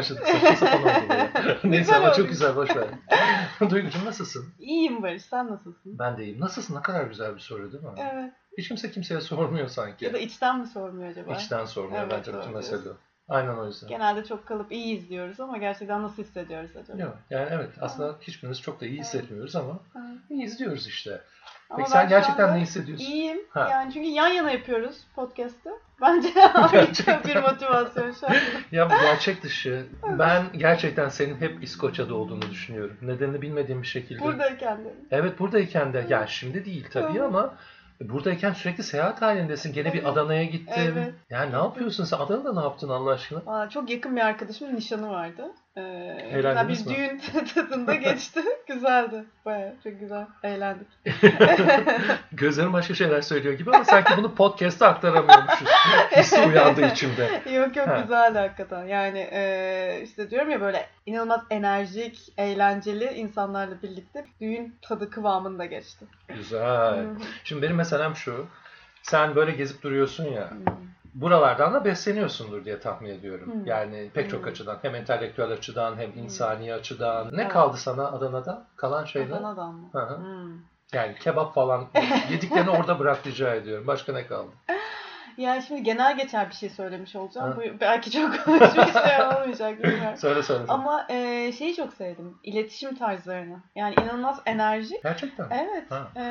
başladık. Saçma sapan oldu bu ya. Neyse ama çok güzel boş ver. Duygucuğum nasılsın? İyiyim Barış, sen nasılsın? Ben de iyiyim. Nasılsın? Ne kadar güzel bir soru değil mi? Evet. Hiç kimse kimseye sormuyor sanki. Ya da içten mi sormuyor acaba? İçten sormuyor Evet, bence bütün mesele. o. Aynen o yüzden. Genelde çok kalıp iyiyiz diyoruz ama gerçekten nasıl hissediyoruz acaba? Yok, yani evet aslında hiçbirimiz çok da iyi hissetmiyoruz ama iyi izliyoruz işte. Ama Peki sen gerçekten ne hissediyorsun? İyiyim. Ha. Yani çünkü yan yana yapıyoruz podcast'ı. Bence harika bir motivasyon şu an. Ya bu gerçek dışı. Ben gerçekten senin hep İskoçya'da olduğunu düşünüyorum. Nedenini bilmediğim bir şekilde. Buradayken de. Evet buradayken de yani şimdi değil tabii ama buradayken sürekli seyahat halindesin. Gene bir Evet. Adana'ya gittin. Evet. Yani ne yapıyorsun sen? Adana'da ne yaptın Allah aşkına? Valla çok yakın bir arkadaşımın nişanı vardı. Ee, güzel bir mi? düğün tadında geçti. Güzeldi. Baya çok güzel. Eğlendik. Gözlerim başka şeyler söylüyor gibi ama sanki bunu podcast'a aktaramıyormuşuz. Hissi uyandı içimde. yok yok Ha. güzeldi hakikaten. Yani e, işte diyorum ya böyle inanılmaz enerjik, eğlenceli insanlarla birlikte düğün tadı kıvamında geçti. Güzel. Şimdi benim meselem şu. Sen böyle gezip duruyorsun ya. Buralardan da besleniyorsundur diye tahmin ediyorum. Hmm. Yani pek çok Hmm. açıdan. Hem entelektüel açıdan hem insani açıdan. Ne Evet. kaldı sana Adana'da? Kalan şey ne? Adana'dan mı? Hı hı. Hmm. Yani kebap falan. Yediklerini orada bırak rica ediyorum. Başka ne kaldı? Yani şimdi genel geçer bir şey söylemiş olacağım. Ha. Bu belki çok bir şey olmayacak bilmiyorum. Söyle söyle. Ama e, şeyi çok sevdim. İletişim tarzlarını. Yani inanılmaz enerjik. Gerçekten. Evet. Ha. e,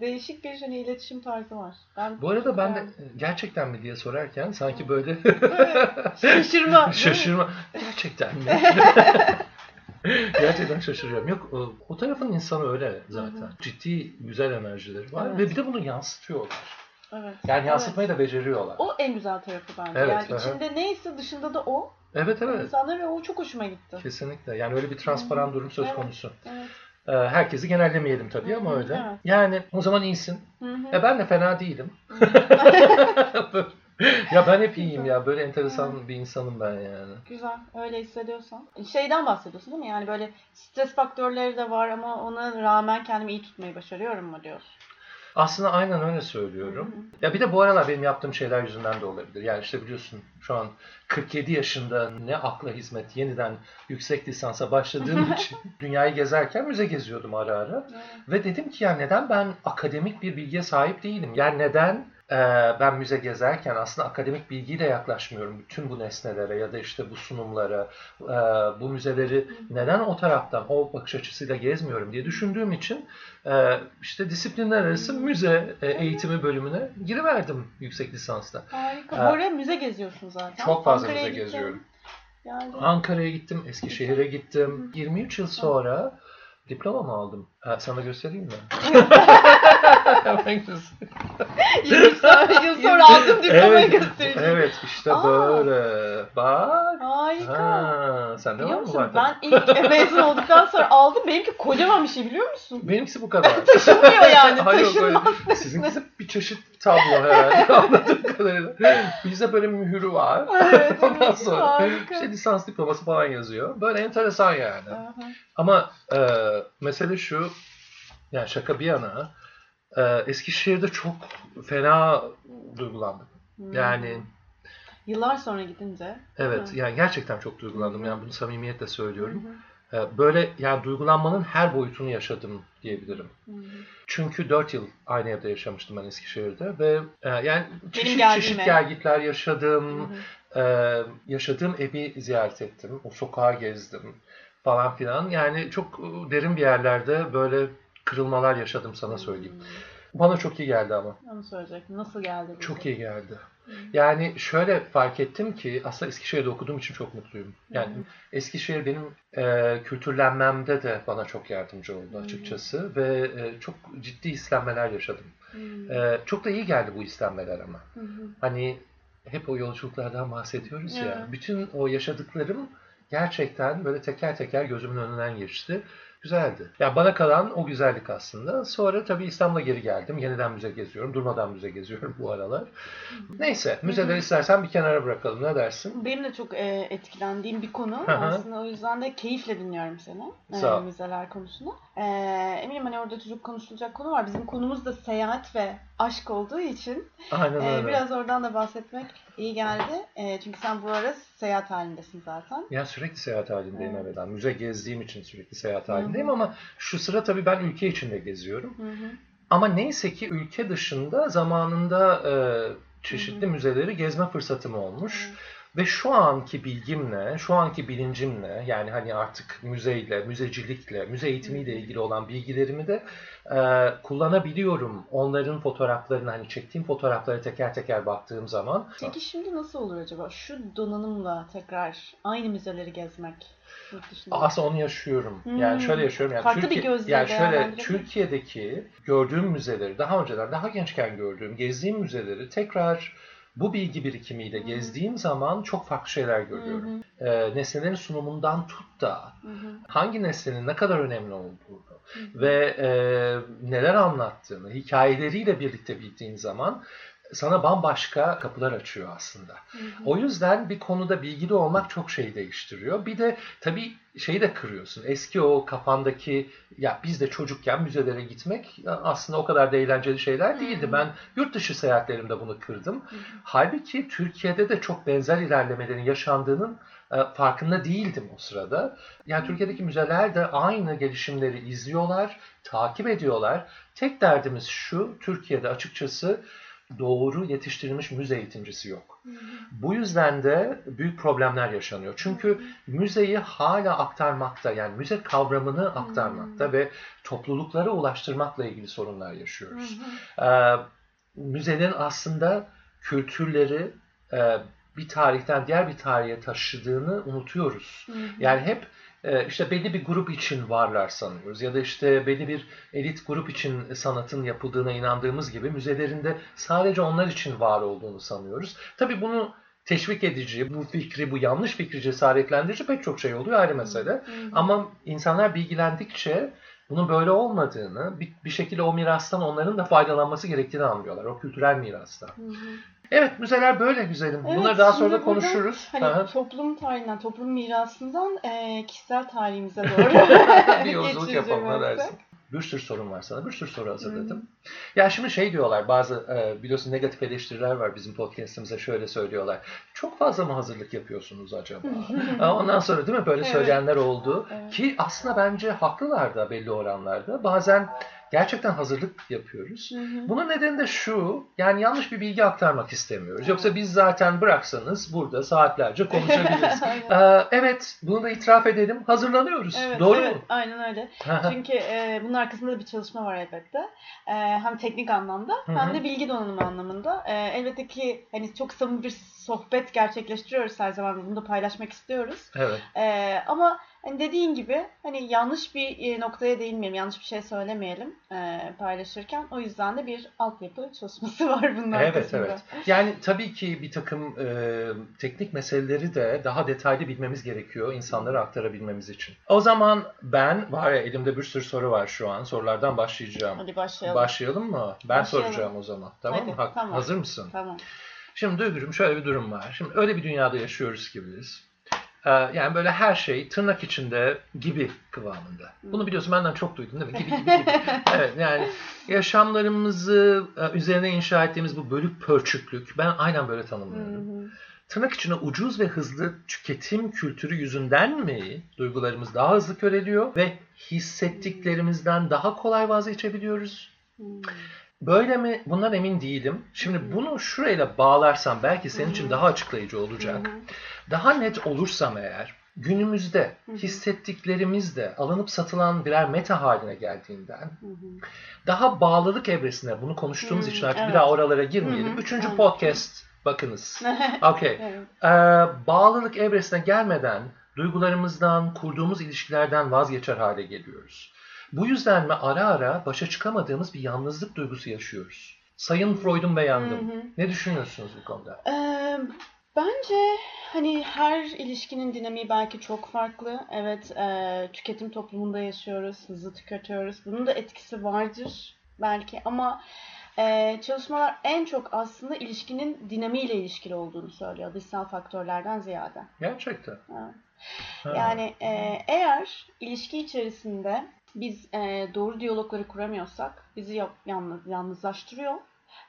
değişik bir hani iletişim tarzı var. Ben Bu arada ben de Evet. gerçekten mi diye sorarken sanki böyle şaşırma. şaşırma. Gerçekten mi? Gerçekten şaşırıyorum. Yok o, o tarafın insanı öyle zaten. Hı hı. Ciddi güzel enerjileri var Evet. ve bir de bunu yansıtıyorlar. Evet. Yani yansıtmayı Evet. da beceriyorlar. O en güzel tarafı bence. Evet, yani içinde neyse dışında da o. Evet evet. İnsanlar ve o çok hoşuma gitti. Kesinlikle. Yani öyle bir transparan hı. durum söz Evet. konusu. Evet. Ee, herkesi genellemeyelim tabii ama Hı hı, öyle. evet. Yani o zaman iyisin. Hı hı. E ben de fena değilim. ya ben hep iyiyim ya. Böyle enteresan bir insanım ben yani. Güzel. Öyle hissediyorsan. Şeyden bahsediyorsun değil mi? Yani böyle stres faktörleri de var ama ona rağmen kendimi iyi tutmayı başarıyorum mu diyorsun? Aslında aynen öyle söylüyorum. Ya bir de bu aralar benim yaptığım şeyler yüzünden de olabilir. Yani işte biliyorsun şu an 47 yaşında ne akla hizmet yeniden yüksek lisansa başladığım için dünyayı gezerken müze geziyordum ara ara. Ve dedim ki ya neden ben akademik bir bilgiye sahip değilim? Yani neden ben müze gezerken aslında akademik bilgiyle yaklaşmıyorum bütün bu nesnelere ya da işte bu sunumlara, e, bu müzeleri neden o taraftan, o bakış açısıyla gezmiyorum diye düşündüğüm için e, işte disiplinler arası müze e, eğitimi bölümüne giriverdim yüksek lisansta. Harika. Ha. Bu arada müze geziyorsun zaten. Çok fazla Ankara'ya müze geziyorum. Yani Ankara'ya gittim, Eskişehir'e gittim. 23 yıl sonra diplomamı aldım. Ha, sana göstereyim mi? Hemen göstereyim. 20 sonra- yıl sonra aldım diplomayı evet, göstereceğim. Evet işte Aa. böyle. Bak. Harika. Ha, sen de var mı musun var? ben ilk mezun olduktan sonra aldım. Benimki kocaman bir şey biliyor musun? Benimkisi bu kadar. Taşınmıyor yani. Hayır taşınmaz. Sizinkisi bir çeşit tablo herhalde anladığım kadarıyla. Bizde böyle mühürü var. Evet, Ondan evet, sonra harika. işte lisans diploması falan yazıyor. Böyle enteresan yani. Aha. Ama e, mesele şu, yani şaka bir yana, e, Eskişehir'de çok fena duygulandım. Hmm. Yani Yıllar sonra gidince. evet, Hı. yani gerçekten çok duygulandım. Yani bunu samimiyetle söylüyorum. Hı hı, E, böyle yani duygulanmanın her boyutunu yaşadım diyebilirim. hı hı. Çünkü 4 yıl aynı evde yaşamıştım ben Eskişehir'de ve e, yani çeşit geldiğim çeşit gelgitler yaşadım. Hı hı. Ee, yaşadığım evi ziyaret ettim. O sokağı gezdim falan filan. Yani çok e, derin bir yerlerde böyle kırılmalar yaşadım sana söyleyeyim. Bana çok iyi geldi ama. Hmm, Onu söyleyecektim. Nasıl geldi? bize? Çok iyi geldi. Yani şöyle fark ettim ki aslında Eskişehir'de okuduğum için çok mutluyum. Yani hı. Eskişehir benim e, kültürlenmemde de bana çok yardımcı oldu Hı. açıkçası ve e, çok ciddi islenmeler yaşadım. Hmm. E, çok da iyi geldi bu islenmeler ama. Hı. Hani hep o yolculuklardan bahsediyoruz ya. Evet. Bütün o yaşadıklarım gerçekten böyle teker teker gözümün önünden geçti. Güzeldi. Ya bana kalan o güzellik aslında. Sonra tabii İstanbul'a geri geldim. Yeniden müze geziyorum. Durmadan müze geziyorum bu aralar. Neyse, müzeleri istersen bir kenara bırakalım. Ne dersin? Benim de çok e, etkilendiğim bir konu. Aslında o yüzden de keyifle dinliyorum seni. E, Sağ ol. müzeler konusunu. E, eminim hani orada çocuk konuşulacak konu var. Bizim konumuz da seyahat ve aşk olduğu için Aynen e, öyle. biraz oradan da bahsetmek iyi geldi. E, çünkü sen bu ara seyahat halindesin zaten. Ya sürekli seyahat halindeyim Evet. Ben müze gezdiğim için sürekli seyahat halindeyim Hı hı. ama şu sıra tabii ben ülke içinde geziyorum. Hı hı. Ama neyse ki ülke dışında zamanında e, çeşitli Hı hı. müzeleri gezme fırsatım olmuş. Evet. Ve şu anki bilgimle, şu anki bilincimle yani hani artık müzeyle, müzecilikle, müze eğitimiyle ilgili olan bilgilerimi de e, kullanabiliyorum. Onların fotoğraflarını hani çektiğim fotoğraflara teker teker baktığım zaman. Peki şimdi nasıl olur acaba? Şu donanımla tekrar aynı müzeleri gezmek. Aslında onu yaşıyorum. Hmm. Yani şöyle yaşıyorum. Yani Farklı bir Türkiye- gözle yani şöyle. Türkiye'deki gördüğüm müzeleri daha önceden daha gençken gördüğüm, gezdiğim müzeleri tekrar bu bilgi birikimiyle Hı hı. gezdiğim zaman çok farklı şeyler görüyorum. hı, Ee, nesnelerin sunumundan tut da hı hı, hangi nesnenin ne kadar önemli olduğunu hı hı. ve e, neler anlattığını hikayeleriyle birlikte bildiğin zaman sana bambaşka kapılar açıyor aslında. Hı hı. O yüzden bir konuda bilgili olmak çok şey değiştiriyor. Bir de tabii şeyi de kırıyorsun. Eski o kafandaki ya biz de çocukken müzelere gitmek aslında o kadar da eğlenceli şeyler değildi. Hı. Ben yurt dışı seyahatlerimde bunu kırdım. Hı hı. Halbuki Türkiye'de de çok benzer ilerlemelerin yaşandığının e, farkında değildim o sırada. Yani Türkiye'deki müzeler de aynı gelişimleri izliyorlar, takip ediyorlar. Tek derdimiz şu, Türkiye'de açıkçası doğru yetiştirilmiş müze eğitimcisi yok. Hı hı. Bu yüzden de büyük problemler yaşanıyor. Çünkü müzeyi hala aktarmakta, yani müze kavramını aktarmakta ve topluluklara ulaştırmakla ilgili sorunlar yaşıyoruz. hı. Ee, müzenin aslında kültürleri e, bir tarihten diğer bir tarihe taşıdığını unutuyoruz. Hı hı. Yani hep işte belli bir grup için varlar sanıyoruz ya da işte belli bir elit grup için sanatın yapıldığına inandığımız gibi müzelerinde sadece onlar için var olduğunu sanıyoruz. Tabii bunu teşvik edici, bu fikri, bu yanlış fikri cesaretlendirici pek çok şey oluyor ayrı mesele. Hı hı. Ama insanlar bilgilendikçe bunun böyle olmadığını, bir, bir şekilde o mirastan onların da faydalanması gerektiğini anlıyorlar. O kültürel mirastan. Hı hı. Evet, müzeler böyle güzelim. Evet, Bunları daha sonra da konuşuruz. Hani Aha. toplum tarihinden, toplum mirasından e, kişisel tarihimize doğru bir yolculuk yapalım dersin? Bir sürü sorun var sana. Bir sürü soru hazırladım. Ya şimdi şey diyorlar bazı e, biliyorsun negatif eleştiriler var bizim podcastımıza şöyle söylüyorlar. Çok fazla mı hazırlık yapıyorsunuz acaba? Ondan sonra değil mi böyle Evet. söyleyenler oldu. Evet. Ki aslında bence haklılar da belli oranlarda. Bazen gerçekten hazırlık yapıyoruz. Hı hı. Bunun nedeni de şu, yani yanlış bir bilgi aktarmak istemiyoruz. Yoksa biz zaten bıraksanız burada saatlerce konuşabiliriz. Ee, evet, bunu da itiraf edelim. Hazırlanıyoruz. Evet, Doğru evet, mu? Aynen öyle. Çünkü e, bunun arkasında da bir çalışma var elbette. E, hem teknik anlamda Hı hem de bilgi donanımı anlamında. E, elbette ki hani çok samimi bir sohbet gerçekleştiriyoruz her zaman. Bunu da paylaşmak istiyoruz. evet. E, ama hani dediğin gibi hani yanlış bir e, noktaya değinmeyelim, yanlış bir şey söylemeyelim e, paylaşırken. O yüzden de bir altyapı çalışması var bunun Evet, arkasında. evet. Yani tabii ki bir takım e, teknik meseleleri de daha detaylı bilmemiz gerekiyor insanlara aktarabilmemiz için. O zaman ben, var ya elimde bir sürü soru var şu an. Sorulardan başlayacağım. Hadi başlayalım. Başlayalım mı? Ben Başlayalım. soracağım o zaman. Tamam mı? Ha- tamam. Hazır mısın? Tamam. Şimdi Duygucuğum şöyle bir durum var. Şimdi öyle bir dünyada yaşıyoruz ki biz. Ee, Yani böyle her şey tırnak içinde gibi kıvamında. Bunu biliyorsun benden çok duydun değil mi? Gibi gibi gibi. Evet yani yaşamlarımızı e, üzerine inşa ettiğimiz bu bölük pörçüklük ben aynen böyle tanımlıyorum. Tırnak içine ucuz ve hızlı tüketim kültürü yüzünden mi duygularımız daha hızlı köreliyor ve hissettiklerimizden daha kolay vazgeçebiliyoruz? Böyle mi? Bundan emin değilim. Şimdi bunu şurayla bağlarsam belki senin için daha açıklayıcı olacak. Daha net olursam eğer günümüzde hissettiklerimiz de alınıp satılan birer meta haline geldiğinden daha bağlılık evresine bunu konuştuğumuz için artık bir evet. daha oralara girmeyelim. Üçüncü podcast bakınız. Evet. Ee, bağlılık evresine gelmeden duygularımızdan, kurduğumuz ilişkilerden vazgeçer hale geliyoruz. Bu yüzden mi ara ara başa çıkamadığımız bir yalnızlık duygusu yaşıyoruz? Sayın Freud'un beyandım. Hı hı. Ne düşünüyorsunuz bu konuda? Ee, Bence hani her ilişkinin dinamiği belki çok farklı. Evet, e, tüketim toplumunda yaşıyoruz, hızlı tüketiyoruz. Bunun da etkisi vardır belki ama e, çalışmalar en çok aslında ilişkinin dinamiğiyle ilişkili olduğunu söylüyor dışsal faktörlerden ziyade. Gerçekten. Evet. Ha. Yani e, eğer ilişki içerisinde biz e, doğru diyalogları kuramıyorsak bizi yalnız, yalnızlaştırıyor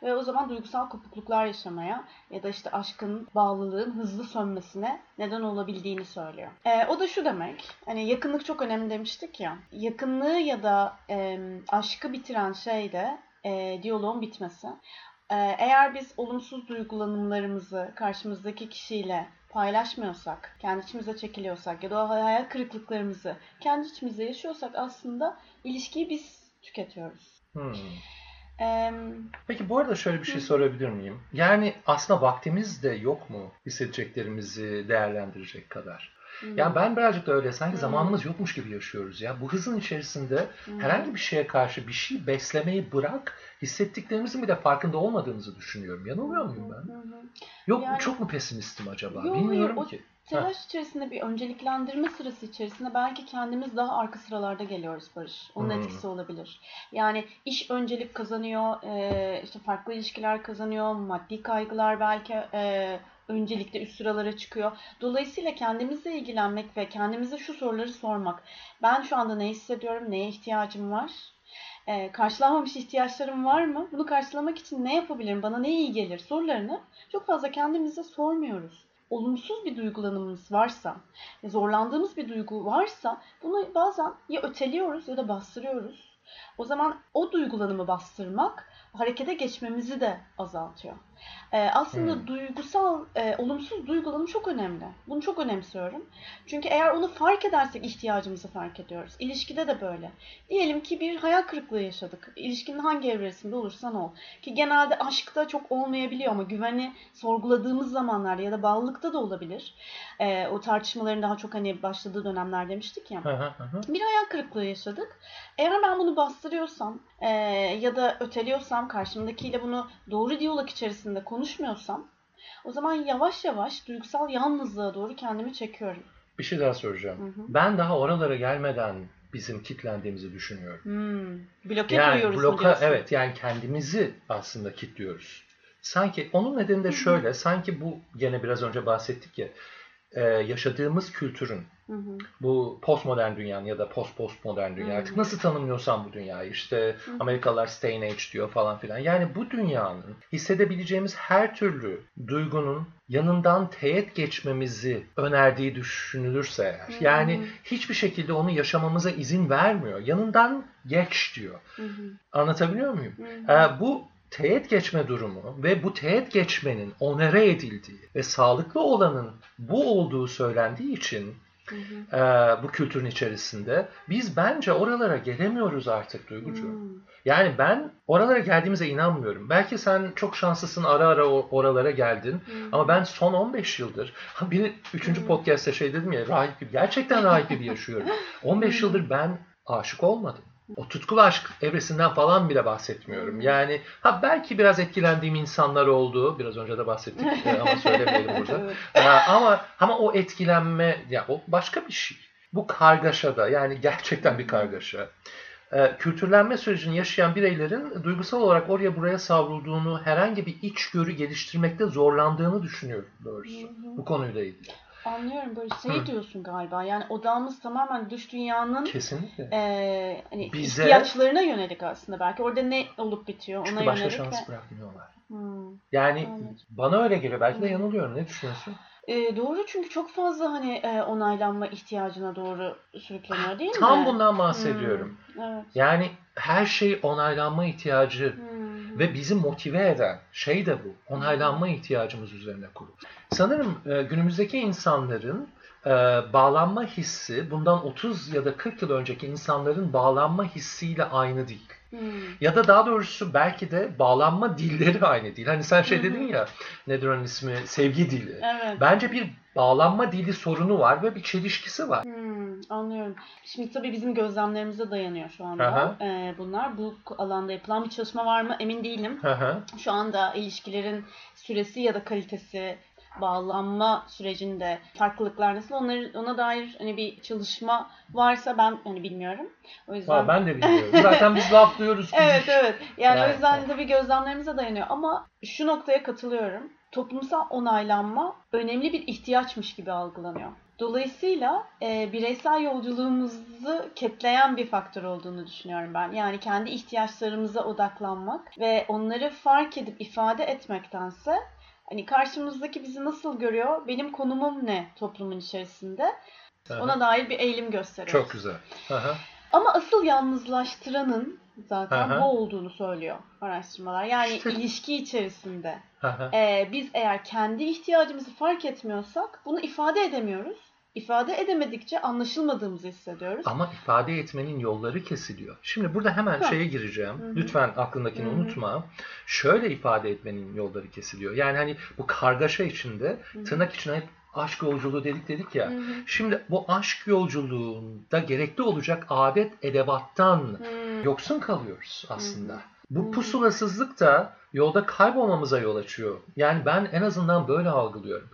ve o zaman duygusal kopukluklar yaşamaya ya da işte aşkın, bağlılığın hızlı sönmesine neden olabildiğini söylüyor. E, o da şu demek, hani yakınlık çok önemli demiştik ya, yakınlığı ya da e, aşkı bitiren şey de e, diyaloğun bitmesi. E, eğer biz olumsuz duygulanımlarımızı karşımızdaki kişiyle paylaşmıyorsak, kendi içimize çekiliyorsak ya da o hayal kırıklıklarımızı kendi içimizde yaşıyorsak aslında ilişkiyi biz tüketiyoruz. Hmm. Ee, Peki bu arada şöyle bir şey sorabilir miyim? Yani aslında vaktimiz de yok mu hissedeceklerimizi değerlendirecek kadar? Hmm, Yani ben birazcık da öyle sanki Hmm. zamanımız yokmuş gibi yaşıyoruz ya. Bu hızın içerisinde hmm, herhangi bir şeye karşı bir şey beslemeyi bırak, hissettiklerimizin bile farkında olmadığımızı düşünüyorum. Yanılıyor muyum ben? hı hı. Yok Yani- çok mu pesimistim acaba? Yok, Bilmiyorum o- ki. Telaş içerisinde bir önceliklendirme sırası içerisinde belki kendimiz daha arka sıralarda geliyoruz Barış. Onun Hmm. etkisi olabilir. Yani iş öncelik kazanıyor, e, işte farklı ilişkiler kazanıyor, maddi kaygılar belki e, öncelikle üst sıralara çıkıyor. Dolayısıyla kendimizle ilgilenmek ve kendimize şu soruları sormak. Ben şu anda ne hissediyorum, neye ihtiyacım var? E, karşılanmamış ihtiyaçlarım var mı? Bunu karşılamak için ne yapabilirim? Bana ne iyi gelir? Sorularını çok fazla kendimize sormuyoruz olumsuz bir duygulanımımız varsa, zorlandığımız bir duygu varsa bunu bazen ya öteliyoruz ya da bastırıyoruz. O zaman o duygulanımı bastırmak harekete geçmemizi de azaltıyor. Ee, aslında Hmm. duygusal, e, olumsuz duygulanım çok önemli. Bunu çok önemsiyorum. Çünkü eğer onu fark edersek ihtiyacımızı fark ediyoruz. İlişkide de böyle. Diyelim ki bir hayal kırıklığı yaşadık. İlişkinin hangi evresinde olursan ol. Ki genelde aşkta çok olmayabiliyor ama güveni sorguladığımız zamanlarda ya da bağlılıkta da olabilir. Ee, o tartışmaların daha çok hani başladığı dönemler demiştik ya. Bir hayal kırıklığı yaşadık. Eğer ben bunu bastırıyorsam e, ya da öteliyorsam karşımdakiyle bunu doğru diyalog içerisinde konuşmuyorsam o zaman yavaş yavaş duygusal yalnızlığa doğru kendimi çekiyorum. Bir şey daha soracağım. Hı hı. Ben daha oralara gelmeden bizim kitlendiğimizi düşünüyorum. Hmm. Bloke Yani duruyoruz bloka diyorsun? evet yani kendimizi aslında kilitliyoruz. Sanki onun nedeni de şöyle. Sanki bu gene biraz önce bahsettik ya e, yaşadığımız kültürün Hı hı. bu postmodern dünyanın ya da post postmodern dünya Hı. artık nasıl tanımlıyorsan bu dünyayı işte Hı. Amerikalılar stay age diyor falan filan. Yani bu dünyanın hissedebileceğimiz her türlü duygunun yanından teğet geçmemizi önerdiği düşünülürse eğer. Hı. Yani hiçbir şekilde onu yaşamamıza izin vermiyor. Yanından geç diyor. Hı hı. Anlatabiliyor muyum? Hı hı. Ee, bu teğet geçme durumu ve bu teğet geçmenin onere edildiği ve sağlıklı olanın bu olduğu söylendiği için Hı hı. bu kültürün içerisinde biz bence oralara gelemiyoruz artık Duygucuğum. Hmm. Yani ben oralara geldiğimize inanmıyorum. Belki sen çok şanslısın ara ara oralara geldin. Hı. Ama ben son 15 yıldır bir üçüncü Hmm. podcast'te şey dedim ya rahip gibi gerçekten rahip gibi yaşıyorum. 15 Hmm. yıldır ben aşık olmadım. O tutkulu aşk evresinden falan bile bahsetmiyorum. Yani ha belki biraz etkilendiğim insanlar oldu. Biraz önce de bahsettik e, ama söylemeyelim burada. Evet. Ee, ama ama o etkilenme ya o başka bir şey. Bu kargaşada yani gerçekten bir kargaşa. Ee, kültürlenme sürecini yaşayan bireylerin duygusal olarak oraya buraya savrulduğunu, herhangi bir içgörü geliştirmekte zorlandığını düşünüyorum doğrusu. Hı hı. Bu konuyla ilgili. Anlıyorum böyle şey Hı. diyorsun galiba. Yani odağımız tamamen dış dünyanın Kesinlikle. Eee hani Bize- ihtiyaçlarına yönelik aslında belki. Orada ne olup bitiyor ona Çünkü başka yönelik. şans ve- bırakmıyorlar. Hmm. Yani Anladım. bana öyle geliyor. Belki de yanılıyorum. Ne düşünüyorsun? Eee, doğru çünkü çok fazla hani e, onaylanma ihtiyacına doğru sürükleniyor değil mi? Tam bundan bahsediyorum. Hmm, Evet. Yani her şey onaylanma ihtiyacı Hmm. Ve bizi motive eden şey de bu. Onaylanma ihtiyacımız üzerine kurulu. Sanırım e, günümüzdeki insanların e, bağlanma hissi bundan 30 ya da 40 yıl önceki insanların bağlanma hissiyle aynı değil. Hmm. Ya da daha doğrusu belki de bağlanma dilleri aynı değil. Hani sen şey dedin ya nedir onun ismi? Sevgi dili. Evet. Bence bir bağlanma dili sorunu var ve bir çelişkisi var. Hmm, anlıyorum. Şimdi tabii bizim gözlemlerimize dayanıyor şu anda Aha. Ee, bunlar. Bu alanda yapılan bir çalışma var mı emin değilim. Hı. Şu anda ilişkilerin süresi ya da kalitesi bağlanma sürecinde farklılıklar nasıl onları ona dair hani bir çalışma varsa ben hani bilmiyorum. O yüzden Ha, ben de biliyorum. Zaten biz laflıyoruz. Evet evet. Yani, Yani, o yüzden evet. tabii gözlemlerimize dayanıyor ama şu noktaya katılıyorum. Toplumsal onaylanma önemli bir ihtiyaçmış gibi algılanıyor. Dolayısıyla e, bireysel yolculuğumuzu ketleyen bir faktör olduğunu düşünüyorum ben. Yani kendi ihtiyaçlarımıza odaklanmak ve onları fark edip ifade etmektense hani karşımızdaki bizi nasıl görüyor, benim konumum ne toplumun içerisinde Aha. ona dair bir eğilim gösteriyoruz. Çok güzel. Aha. Ama asıl yalnızlaştıranın zaten Aha. bu olduğunu söylüyor araştırmalar. Yani İşte- ilişki içerisinde e, biz eğer kendi ihtiyacımızı fark etmiyorsak bunu ifade edemiyoruz. İfade edemedikçe anlaşılmadığımızı hissediyoruz. Ama ifade etmenin yolları kesiliyor. Şimdi burada hemen Ha. şeye gireceğim. Hı hı. Lütfen aklındakini Hı hı. unutma. Şöyle ifade etmenin yolları kesiliyor. Yani hani bu kargaşa içinde hı. tırnak içine hep aşk yolculuğu dedik dedik ya. Hı hı. Şimdi bu aşk yolculuğunda gerekli olacak adet edevattan Hmm. yoksun kalıyoruz aslında. Hı hı. Bu Hı. pusulasızlık da yolda kaybolmamıza yol açıyor. Yani ben en azından böyle algılıyorum.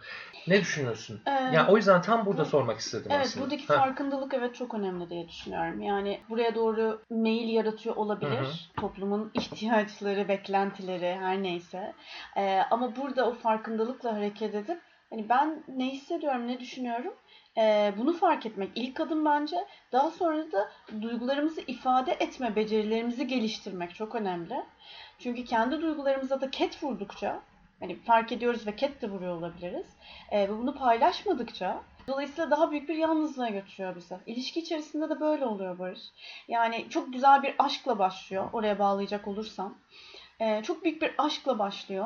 Ne düşünüyorsun? Ee, Yani o yüzden tam burada bu- sormak istedim Evet aslında. buradaki Ha. farkındalık evet çok önemli diye düşünüyorum. Yani buraya doğru meyil yaratıyor olabilir. Hı Toplumun ihtiyaçları, beklentileri her neyse. Ee, ama burada o farkındalıkla hareket edip hani ben ne hissediyorum, ne düşünüyorum ee, bunu fark etmek ilk adım bence. Daha sonra da duygularımızı ifade etme becerilerimizi geliştirmek çok önemli. Çünkü kendi duygularımıza da ket vurdukça hani fark ediyoruz ve ket de vuruyor olabiliriz. Ee, ve bunu paylaşmadıkça Dolayısıyla daha büyük bir yalnızlığa götürüyor bizi. İlişki içerisinde de böyle oluyor Barış. Yani çok güzel bir aşkla başlıyor. Oraya bağlayacak olursam. Ee, çok büyük bir aşkla başlıyor.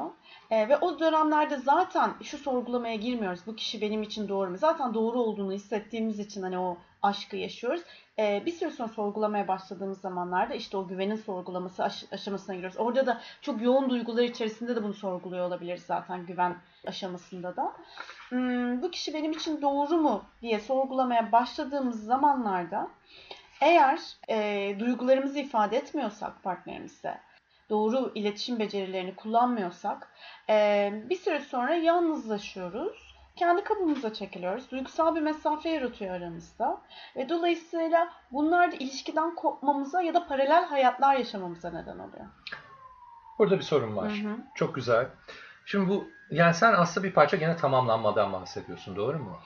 Ee, ve o dönemlerde zaten şu sorgulamaya girmiyoruz. Bu kişi benim için doğru mu? Zaten doğru olduğunu hissettiğimiz için hani o aşkı yaşıyoruz. Ee, bir süre sonra sorgulamaya başladığımız zamanlarda işte o güvenin sorgulaması aş- aşamasına giriyoruz. Orada da çok yoğun duygular içerisinde de bunu sorguluyor olabiliriz zaten güven aşamasında da. Hmm, bu kişi benim için doğru mu diye sorgulamaya başladığımız zamanlarda eğer e, duygularımızı ifade etmiyorsak partnerimize, doğru iletişim becerilerini kullanmıyorsak e, bir süre sonra yalnızlaşıyoruz. Kendi kabımıza çekiliyoruz. Duygusal bir mesafe yaratıyor aramızda. Ve dolayısıyla bunlar da ilişkiden kopmamıza ya da paralel hayatlar yaşamamıza neden oluyor. Burada bir sorun var. Hı hı. Çok güzel. Şimdi bu yani sen aslında bir parça gene tamamlanmadan bahsediyorsun doğru mu?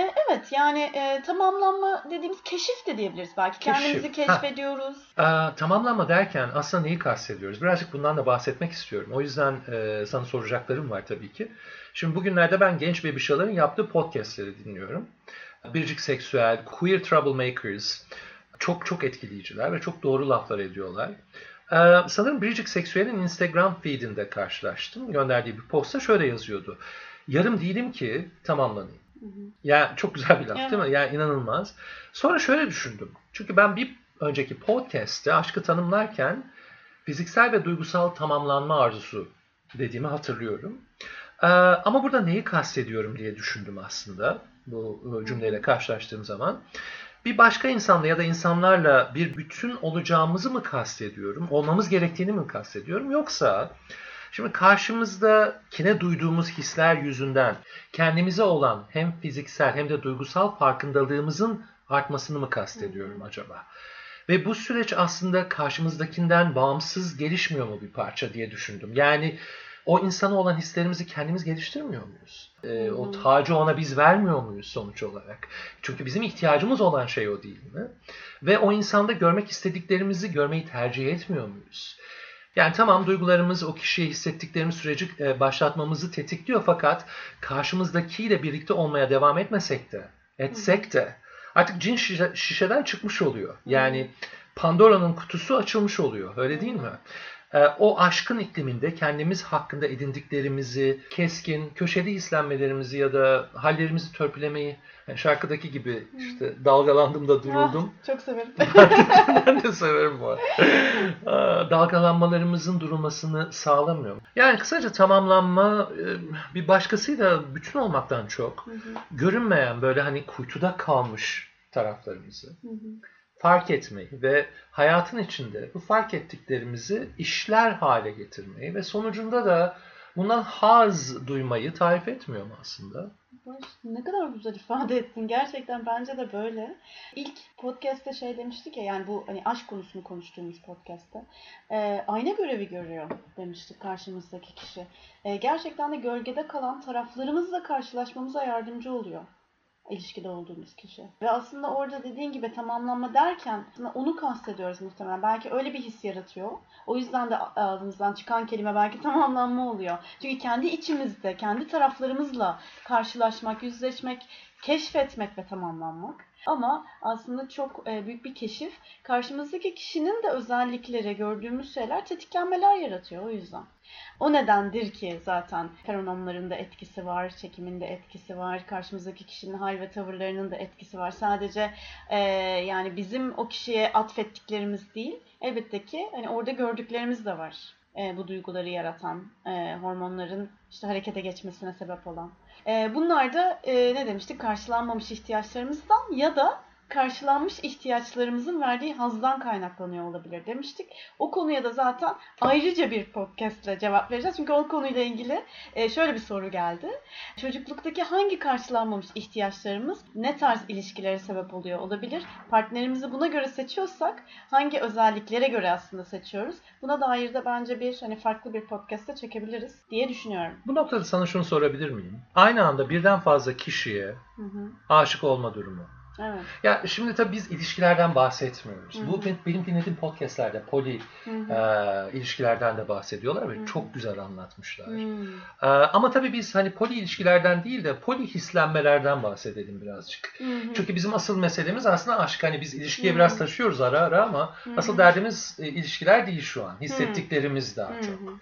E, evet yani e, tamamlanma dediğimiz keşif de diyebiliriz belki. Keşif, Kendimizi ha. keşfediyoruz. Ee, tamamlanma derken aslında neyi kastediyoruz? Birazcık bundan da bahsetmek istiyorum. O yüzden e, sana soracaklarım var tabii ki. Şimdi bugünlerde ben genç bebişaların yaptığı podcastleri dinliyorum. Biricik Seksüel, Queer Troublemakers çok çok etkileyiciler ve çok doğru laflar ediyorlar. Ee, sanırım Biricik Seksüel'in Instagram feedinde karşılaştım. Gönderdiği bir postta şöyle yazıyordu. Yarım değilim ki tamamlanayım. Hı hı. Yani çok güzel bir laf Evet. değil mi? Yani inanılmaz. Sonra şöyle düşündüm. Çünkü ben bir önceki podcast'te aşkı tanımlarken fiziksel ve duygusal tamamlanma arzusu dediğimi hatırlıyorum. Ee, ama burada neyi kastediyorum diye düşündüm aslında bu e, cümleyle karşılaştığım zaman. Bir başka insanla ya da insanlarla bir bütün olacağımızı mı kastediyorum? Olmamız gerektiğini mi kastediyorum? Yoksa şimdi karşımızdakine duyduğumuz hisler yüzünden kendimize olan hem fiziksel hem de duygusal farkındalığımızın artmasını mı kastediyorum acaba? Ve bu süreç aslında karşımızdakinden bağımsız gelişmiyor mu bir parça diye düşündüm. Yani o insana olan hislerimizi kendimiz geliştirmiyor muyuz? Hı. o tacı ona biz vermiyor muyuz sonuç olarak? Çünkü bizim ihtiyacımız olan şey o değil mi? Ve o insanda görmek istediklerimizi görmeyi tercih etmiyor muyuz? Yani tamam duygularımız o kişiye hissettiklerimiz süreci e, başlatmamızı tetikliyor fakat karşımızdakiyle birlikte olmaya devam etmesek de, etsek de artık cin şişe- şişeden çıkmış oluyor. Yani Pandora'nın kutusu açılmış oluyor. Öyle değil mi? Ee, o aşkın ikliminde kendimiz hakkında edindiklerimizi, keskin, köşeli hislenmelerimizi ya da hallerimizi törpülemeyi, yani şarkıdaki gibi işte dalgalandım da duruldum. Ah, çok severim. ben de severim bu arada. Aa, Dalgalanmalarımızın durulmasını sağlamıyor. Yani kısaca tamamlanma e, bir başkasıyla bütün olmaktan çok görünmeyen böyle hani kuytuda kalmış taraflarımızı hı hı. Fark etmeyi ve hayatın içinde bu fark ettiklerimizi işler hale getirmeyi ve sonucunda da bundan haz duymayı tarif etmiyor mu aslında? Ne kadar güzel ifade ettin. Gerçekten bence de böyle. İlk podcast'te şey demiştik ya yani bu hani aşk konusunu konuştuğumuz podcast'te e, ayna görevi görüyor demiştik karşımızdaki kişi. E, gerçekten de gölgede kalan taraflarımızla karşılaşmamıza yardımcı oluyor ilişkide olduğumuz kişi. Ve aslında orada dediğin gibi tamamlanma derken onu kastediyoruz muhtemelen. Belki öyle bir his yaratıyor. O yüzden de ağzımızdan çıkan kelime belki tamamlanma oluyor. Çünkü kendi içimizde, kendi taraflarımızla karşılaşmak, yüzleşmek, keşfetmek ve tamamlanmak. Ama aslında çok e, büyük bir keşif. Karşımızdaki kişinin de özellikleri, gördüğümüz şeyler tetiklenmeler yaratıyor o yüzden. O nedendir ki zaten feromonların da etkisi var, çekimin de etkisi var, karşımızdaki kişinin hal ve tavırlarının da etkisi var. Sadece e, yani bizim o kişiye atfettiklerimiz değil, elbette ki hani orada gördüklerimiz de var. E, bu duyguları yaratan, e, hormonların işte harekete geçmesine sebep olan. E, bunlar da e, ne demiştik? Karşılanmamış ihtiyaçlarımızdan ya da karşılanmış ihtiyaçlarımızın verdiği hazdan kaynaklanıyor olabilir demiştik. O konuya da zaten ayrıca bir podcastle cevap vereceğiz. Çünkü o konuyla ilgili e, şöyle bir soru geldi. Çocukluktaki hangi karşılanmamış ihtiyaçlarımız ne tarz ilişkilere sebep oluyor olabilir? Partnerimizi buna göre seçiyorsak hangi özelliklere göre aslında seçiyoruz? Buna dair de bence bir hani farklı bir podcast'te çekebiliriz diye düşünüyorum. Bu noktada sana şunu sorabilir miyim? Aynı anda birden fazla kişiye Hı hı. aşık olma durumu. Evet. Ya şimdi tabii biz ilişkilerden bahsetmiyoruz. Hı hı. Bu benim, dinlediğim podcastlerde poli Hı hı. e, ilişkilerden de bahsediyorlar ve Hı hı. çok güzel anlatmışlar. E, ama tabii biz hani poli ilişkilerden değil de poli hislenmelerden bahsedelim birazcık. Hı hı. Çünkü bizim asıl meselemiz aslında aşk. Hani biz ilişkiye Hı hı. biraz taşıyoruz ara ara ama Hı hı. asıl derdimiz e, ilişkiler değil şu an. Hissettiklerimiz daha Hı çok. hı.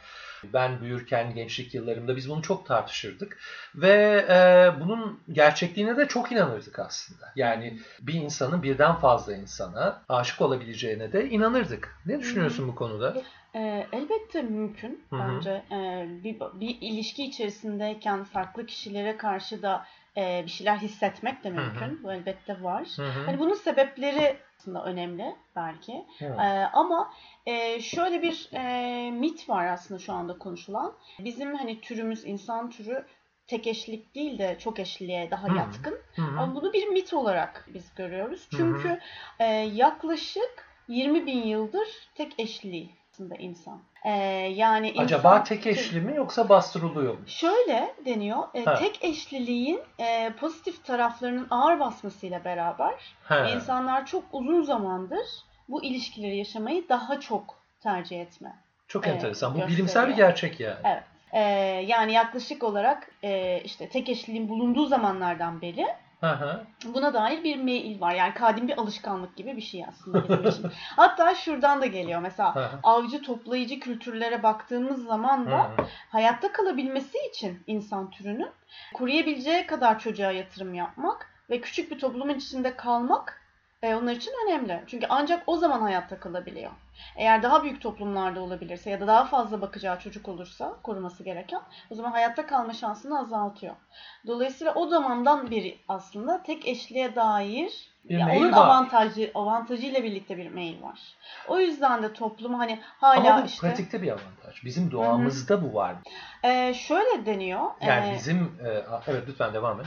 Ben büyürken gençlik yıllarımda biz bunu çok tartışırdık ve e, bunun gerçekliğine de çok inanırdık aslında. Yani bir insanın birden fazla insana aşık olabileceğine de inanırdık. Ne düşünüyorsun bu konuda? Ee, elbette mümkün Hı hı. bence. Ee, bir, bir ilişki içerisindeyken farklı kişilere karşı da e, bir şeyler hissetmek de mümkün. Bu elbette var. Hani bunun sebepleri aslında önemli belki. Evet. Ee, ama e, şöyle bir e, mit var aslında şu anda konuşulan. Bizim hani türümüz, insan türü tek eşlilik değil de çok eşliliğe daha Hı. yatkın. Hı hı. Ama bunu bir mit olarak biz görüyoruz. Çünkü e, yaklaşık 20 bin yıldır tek eşli aslında insan. E, yani insan, Acaba tek eşli mi yoksa bastırılıyor mu? Şöyle deniyor. e, Ha. tek eşliliğin e, pozitif taraflarının ağır basmasıyla beraber He. insanlar çok uzun zamandır bu ilişkileri yaşamayı daha çok tercih etme. Çok Evet, enteresan. Bu gösteriyor. bilimsel bir gerçek yani. Evet. E, yani yaklaşık olarak e, işte tek eşliliğin bulunduğu zamanlardan beri Hı. Buna dair bir mail var. Yani kadim bir alışkanlık gibi bir şey aslında bizim için. Hatta şuradan da geliyor. Mesela avcı toplayıcı kültürlere baktığımız zaman da hayatta kalabilmesi için insan türünün koruyabileceği kadar çocuğa yatırım yapmak ve küçük bir toplumun içinde kalmak e, onlar için önemli. Çünkü ancak o zaman hayatta kalabiliyor. Eğer daha büyük toplumlarda olabilirse ya da daha fazla bakacağı çocuk olursa koruması gereken o zaman hayatta kalma şansını azaltıyor. Dolayısıyla o zamandan beri aslında tek eşliğe dair Bir ya mail onun var. avantajı avantajıyla birlikte bir mail var. O yüzden de toplum hani hala Ama bu işte pratikte bir avantaj. Bizim doğamızda bu var. e, şöyle deniyor. Yani e, bizim e, evet lütfen devam et.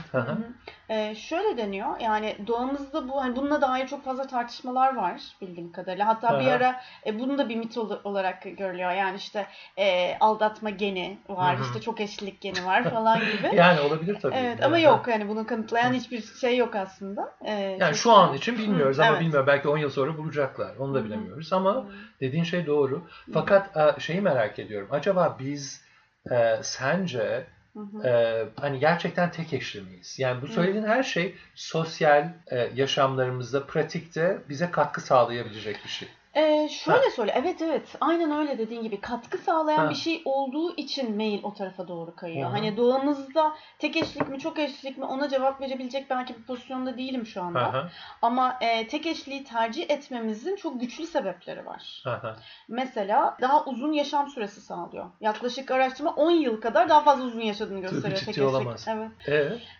Ee, şöyle deniyor yani doğamızda bu hani bununla dair çok fazla tartışmalar var bildiğim kadarıyla. Hatta bir Aha. ara e, bunun da bir mit ol- olarak görülüyor. Yani işte e, aldatma geni var, Hı hı. işte çok eşlilik geni var falan gibi. Yani olabilir tabii. Evet ama Yani- yok yani bunu kanıtlayan hiçbir şey yok aslında. Ee, Yani çok- şu an için bilmiyoruz ama evet. bilmiyorum belki 10 yıl sonra bulacaklar. Onu da bilemiyoruz ama dediğin şey doğru. Fakat e, şeyi merak ediyorum. Acaba biz e, sence Hı hı. e, hani gerçekten tek eşli miyiz? Yani bu söylediğin her şey sosyal e, yaşamlarımızda, pratikte bize katkı sağlayabilecek bir şey. Ee, şöyle söyle. Evet evet. Aynen öyle dediğin gibi. Katkı sağlayan Ha. bir şey olduğu için mail o tarafa doğru kayıyor. Hı. Hani doğamızda tek eşlik mi çok eşlik mi ona cevap verebilecek belki bir pozisyonda değilim şu anda. hı, Ama e, tek eşliği tercih etmemizin çok güçlü sebepleri var. hı. Mesela daha uzun yaşam süresi sağlıyor. Yaklaşık araştırma 10 yıl kadar daha fazla uzun yaşadığını gösteriyor tek eşlik. olamaz. Evet.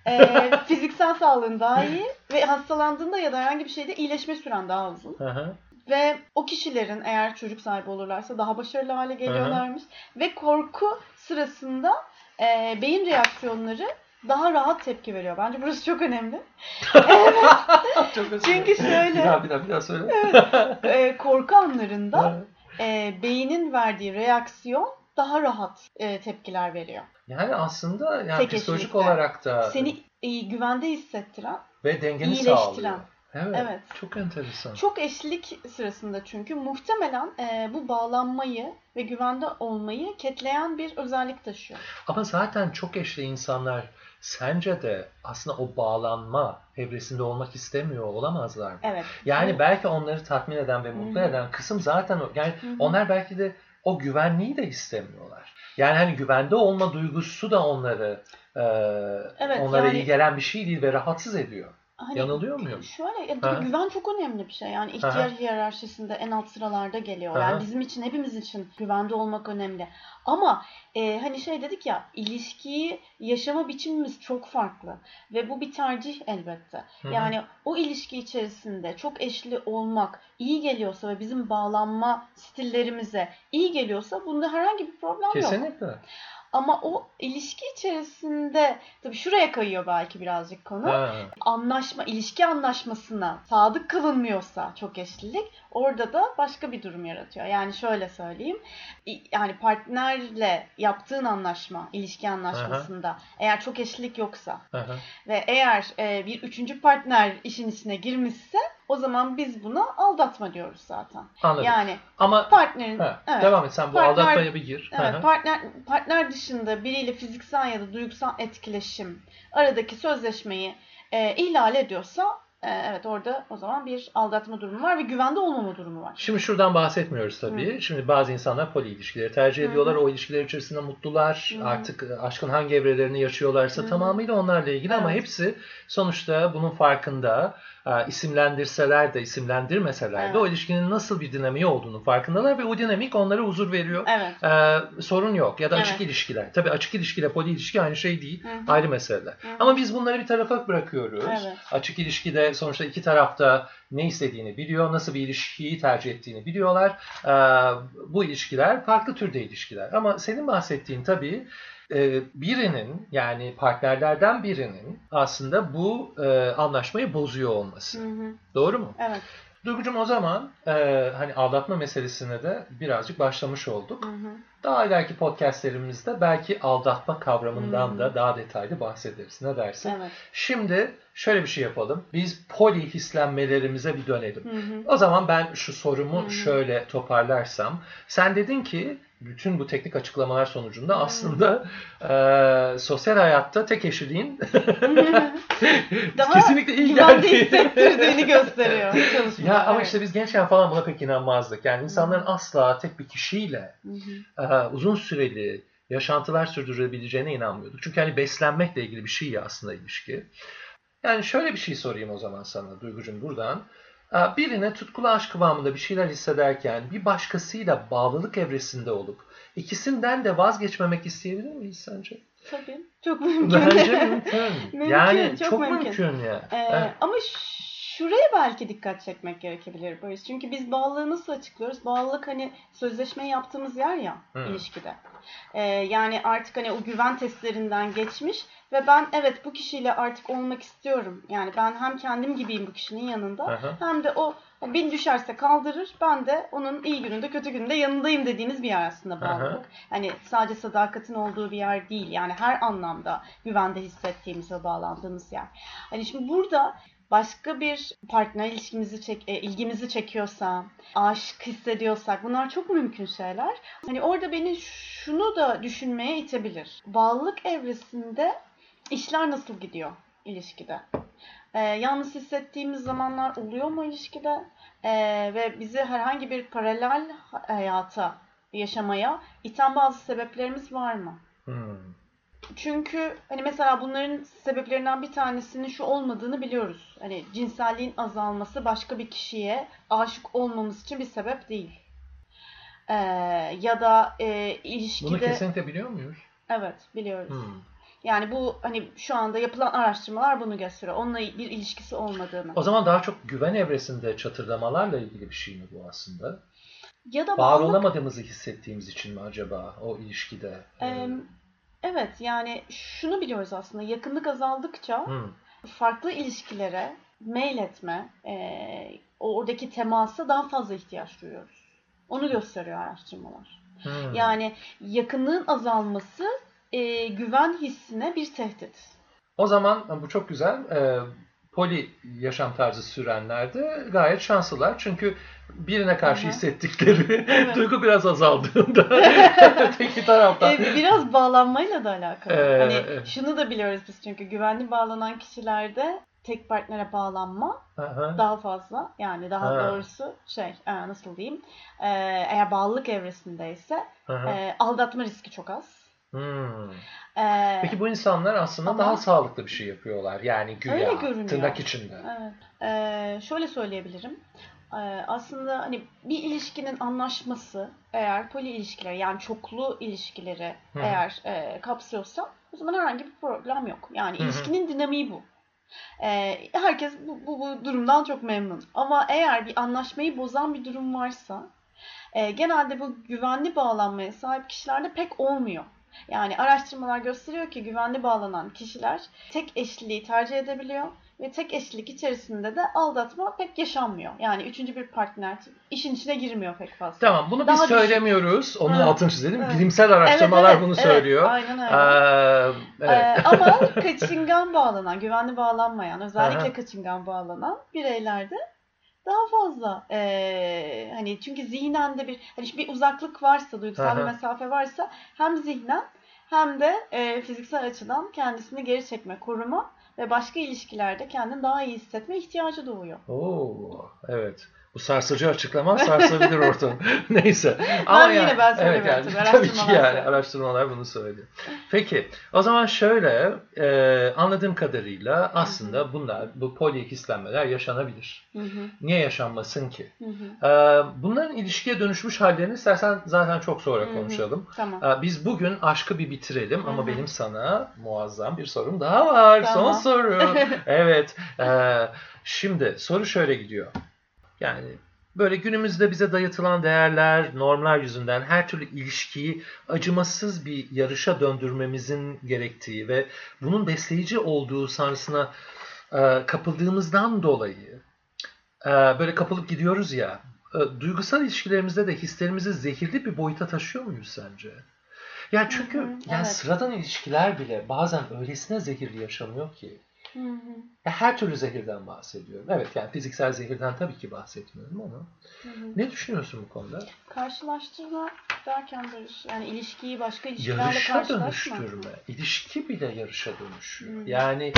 E, Ee, fiziksel sağlığın daha iyi ve hastalandığında ya da herhangi bir şeyde iyileşme süren daha uzun. hı hı. Ve o kişilerin eğer çocuk sahibi olurlarsa daha başarılı hale geliyorlarmış. Ve korku sırasında e, beyin reaksiyonları daha rahat tepki veriyor. Bence burası çok önemli. Çok özür Çünkü şöyle- Bir daha bir daha bir daha söyle. E, korku anlarında Evet. e, beynin verdiği reaksiyon daha rahat e, tepkiler veriyor. Yani aslında yani Tek psikolojik eşlikte. olarak da Seni e, güvende hissettiren, ve dengeni iyileştiren. sağlıyor. Evet, Evet. Çok enteresan. Çok eşlik sırasında çünkü muhtemelen e, bu bağlanmayı ve güvende olmayı ketleyen bir özellik taşıyor. Ama zaten çok eşli insanlar sence de aslında o bağlanma evresinde olmak istemiyor olamazlar mı? Evet. Yani Bu- belki onları tatmin eden ve mutlu Hı hı. eden kısım zaten o. Yani Hı hı. onlar belki de o güvenliği de istemiyorlar. Yani hani güvende olma duygusu da onları e, Evet, onlara yani- iyi gelen bir şey değil ve rahatsız ediyor. Hani Yanılıyor muyum? Şöyle tabii güven çok önemli bir şey. Yani ihtiyaç hiyerarşisinde en alt sıralarda geliyor. Yani bizim için hepimiz için güvende olmak önemli. Ama e, hani şey dedik ya ilişkiyi yaşama biçimimiz çok farklı ve bu bir tercih elbette. Hı. Yani o ilişki içerisinde çok eşli olmak iyi geliyorsa ve bizim bağlanma stillerimize iyi geliyorsa bunda herhangi bir problem yok. Kesinlikle. Ama o ilişki içerisinde tabii şuraya kayıyor belki birazcık konu Ha. anlaşma, ilişki anlaşmasına sadık kalınmıyorsa çok eşlilik orada da başka bir durum yaratıyor. Yani şöyle söyleyeyim. Yani partnerle yaptığın anlaşma, ilişki anlaşmasında eğer çok eşlilik yoksa Aha. ve eğer e, bir üçüncü partner işin içine girmişse o zaman biz buna aldatma diyoruz zaten. Anladım. Yani Ama partnerin ha, evet, devam et sen bu Partner- aldatmaya bir gir. Hı Evet, hı. partner partner dışında biriyle fiziksel ya da duygusal etkileşim aradaki sözleşmeyi e, ihlal ediyorsa e, evet orada o zaman bir aldatma durumu var ve güvende olmama durumu var. Şimdi şuradan bahsetmiyoruz tabii. Şimdi bazı insanlar poli ilişkileri tercih Hı hı. ediyorlar. O ilişkiler içerisinde mutlular. Hı hı. Artık e, aşkın hangi evrelerini yaşıyorlarsa Hı hı. tamamıyla onlarla ilgili ama Evet. hepsi sonuçta bunun farkında. E, isimlendirseler de isimlendirmeseler de Evet. o ilişkinin nasıl bir dinamiği olduğunu farkındalar ve o dinamik onlara huzur veriyor. Evet. E, sorun yok ya da açık Evet. ilişkiler. Tabii açık ilişkiyle poli ilişki aynı şey değil. Hı hı. Ayrı meseleler. Hı hı. Ama biz bunları bir tarafa bırakıyoruz. Evet. Açık ilişkide sonuçta iki tarafta ne istediğini biliyor, nasıl bir ilişkiyi tercih ettiğini biliyorlar. Ee, bu ilişkiler farklı türde ilişkiler. Ama senin bahsettiğin tabii birinin yani partnerlerden birinin aslında bu e, anlaşmayı bozuyor olması. Hı hı. Doğru mu? Evet. Duygucuğum o zaman e, hani aldatma meselesine de birazcık başlamış olduk. Hı hı. Daha ileriki podcastlerimizde belki aldatma kavramından Hmm. da daha detaylı bahsederiz. Ne dersin? Evet. Şimdi şöyle bir şey yapalım. Biz poli hislenmelerimize bir dönelim. Hı hı. O zaman ben şu sorumu Hı hı. şöyle toparlarsam. Sen dedin ki bütün bu teknik açıklamalar sonucunda aslında e, sosyal hayatta tek eşliliğin Daha kesinlikle iyi geldiği. hissettirdiğini gösteriyor. çalışmalar. Ya ama işte biz gençken falan buna pek inanmazdık. Yani insanların asla tek bir kişiyle e, uzun süreli yaşantılar sürdürebileceğine inanmıyorduk. Çünkü hani beslenmekle ilgili bir şey ya aslında ilişki. Yani şöyle bir şey sorayım o zaman sana Duygucuğum buradan. E, Birine tutkulu aşk kıvamında bir şeyler hissederken bir başkasıyla bağlılık evresinde olup ikisinden de vazgeçmemek isteyebilir miyiz sence? Tabii. Çok mümkün. Bence mümkün. Mümkün, yani çok çok, mümkün. mümkün, ya. Ee, Evet. Ama şuraya belki dikkat çekmek gerekebilir Barış. Çünkü biz bağlılığı nasıl açıklıyoruz? Bağlılık hani sözleşme yaptığımız yer ya Hı. ilişkide. Ee, yani artık hani o güven testlerinden geçmiş ve ben evet bu kişiyle artık olmak istiyorum. Yani ben hem kendim gibiyim bu kişinin yanında Aha. hem de o beni düşerse kaldırır ben de onun iyi gününde kötü gününde yanındayım dediğiniz bir yer aslında bağlılık. Hani sadece sadakatin olduğu bir yer değil. Yani her anlamda güvende hissettiğimiz ve bağlandığımız yer. Hani şimdi burada başka bir partner ilişkimizi çek, e, ilgimizi çekiyorsa, aşk hissediyorsak bunlar çok mümkün şeyler. Hani orada beni şunu da düşünmeye itebilir. Bağlılık evresinde işler nasıl gidiyor ilişkide? Ee, yalnız hissettiğimiz zamanlar oluyor mu ilişkide? Ee, ve bizi herhangi bir paralel hayata yaşamaya iten bazı sebeplerimiz var mı? Hmm. Çünkü hani mesela bunların sebeplerinden bir tanesinin şu olmadığını biliyoruz. Hani cinselliğin azalması başka bir kişiye aşık olmamız için bir sebep değil. Ee, ya da e, ilişkide... Bunu kesinlikle biliyor muyuz? Evet biliyoruz. Hmm. Yani bu hani şu anda yapılan araştırmalar bunu gösteriyor. Onunla bir ilişkisi olmadığını. O zaman daha çok güven evresinde çatırdamalarla ilgili bir şey mi bu aslında? Ya da Var bağlı olamadığımızı hissettiğimiz için mi acaba o ilişkide? Ee, evet yani şunu biliyoruz aslında yakınlık azaldıkça Hmm. farklı ilişkilere mail etme, e, oradaki temasa daha fazla ihtiyaç duyuyoruz. Onu gösteriyor araştırmalar. Hmm. Yani yakınlığın azalması e, güven hissine bir tehdit. O zaman bu çok güzel. Ee, poli yaşam tarzı sürenler de gayet şanslılar. Çünkü birine karşı hı. hissettikleri Evet. duygu biraz azaldığında öteki taraftan E, biraz bağlanmayla da alakalı. Ee, hani evet. şunu da biliyoruz biz çünkü güvenli bağlanan kişilerde tek partnere bağlanma Aha. daha fazla. Yani daha Ha. doğrusu şey e, nasıl diyeyim e, eğer bağlılık evresindeyse Aha. e, aldatma riski çok az. Hmm. E, Peki bu insanlar aslında Ama- daha sağlıklı bir şey yapıyorlar. Yani güya tırnak içinde. Evet. Ee, şöyle söyleyebilirim. Ee, aslında hani bir ilişkinin anlaşması eğer poli ilişkileri yani çoklu ilişkileri Hı. eğer e, kapsıyorsa o zaman herhangi bir problem yok. Yani hı. ilişkinin dinamiği bu. Ee, herkes bu, bu, bu durumdan çok memnun. Ama eğer bir anlaşmayı bozan bir durum varsa e, genelde bu güvenli bağlanmaya sahip kişilerde pek olmuyor. Yani araştırmalar gösteriyor ki güvenli bağlanan kişiler tek eşliliği tercih edebiliyor ve tek eşlilik içerisinde de aldatma pek yaşanmıyor. Yani üçüncü bir partner işin içine girmiyor pek fazla. Tamam bunu Daha biz düşük. söylemiyoruz. Onun Evet. altını çizelim. Evet. Bilimsel araştırmalar Evet, evet, bunu evet. söylüyor. Aynen öyle. Ee, evet. Ee, ama kaçıngan bağlanan, güvenli bağlanmayan, özellikle Aha. kaçıngan bağlanan bireylerde daha fazla ee, hani çünkü zihnen de bir hani bir uzaklık varsa, duygusal bir Aha. mesafe varsa hem zihnen hem de ee, fiziksel açıdan kendisini geri çekme, koruma ve başka ilişkilerde kendini daha iyi hissetme ihtiyacı doğuyor. Oo, evet. Bu sarsıcı açıklama sarsabilir ortamı. Neyse. yine ben evet yani, tabii, ki yani araştırmalar bunu söylüyor. Peki o zaman şöyle e, anladığım kadarıyla aslında bunlar bu polihislenmeler yaşanabilir. Niye yaşanmasın ki? E, bunların ilişkiye dönüşmüş hallerini istersen zaten çok sonra konuşalım. Tamam. E, Biz bugün aşkı bir bitirelim ama benim sana muazzam bir sorum daha var. Tamam. Son soru. evet. e, şimdi soru şöyle gidiyor. Yani böyle günümüzde bize dayatılan değerler, normlar yüzünden her türlü ilişkiyi acımasız bir yarışa döndürmemizin gerektiği ve bunun besleyici olduğu sanrısına e, kapıldığımızdan dolayı e, böyle kapılıp gidiyoruz ya. e, duygusal ilişkilerimizde de hislerimizi zehirli bir boyuta taşıyor muyuz sence? Ya çünkü Hı hı, yani evet. sıradan ilişkiler bile bazen öylesine zehirli yaşanıyor ki. Hı hı. Her türlü zehirden bahsediyorum. Evet yani fiziksel zehirden tabii ki bahsetmiyorum ama. Hı hı. Ne düşünüyorsun bu konuda? Karşılaştırma derken barış. Yani ilişkiyi başka ilişkilerle Yarışa dönüştürme. İlişki bile yarışa dönüşüyor. Hı. Yani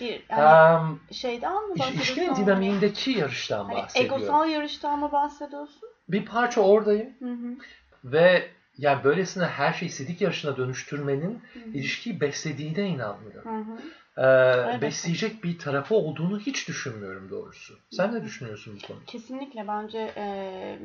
Bir, yani em, şeyden mi bahsediyorsun? ilişkinin dinamiğindeki yarıştan Hani bahsediyorum. egosal yarıştan mı bahsediyorsun? Bir parça oradayım Hı hı. ve yani böylesine her şeyi sidik yarışına dönüştürmenin Hı hı. ilişkiyi beslediğine inanmıyorum. Hı Ee, besleyecek bir tarafı olduğunu hiç düşünmüyorum doğrusu. Sen ne düşünüyorsun bu konuda? Kesinlikle bence e,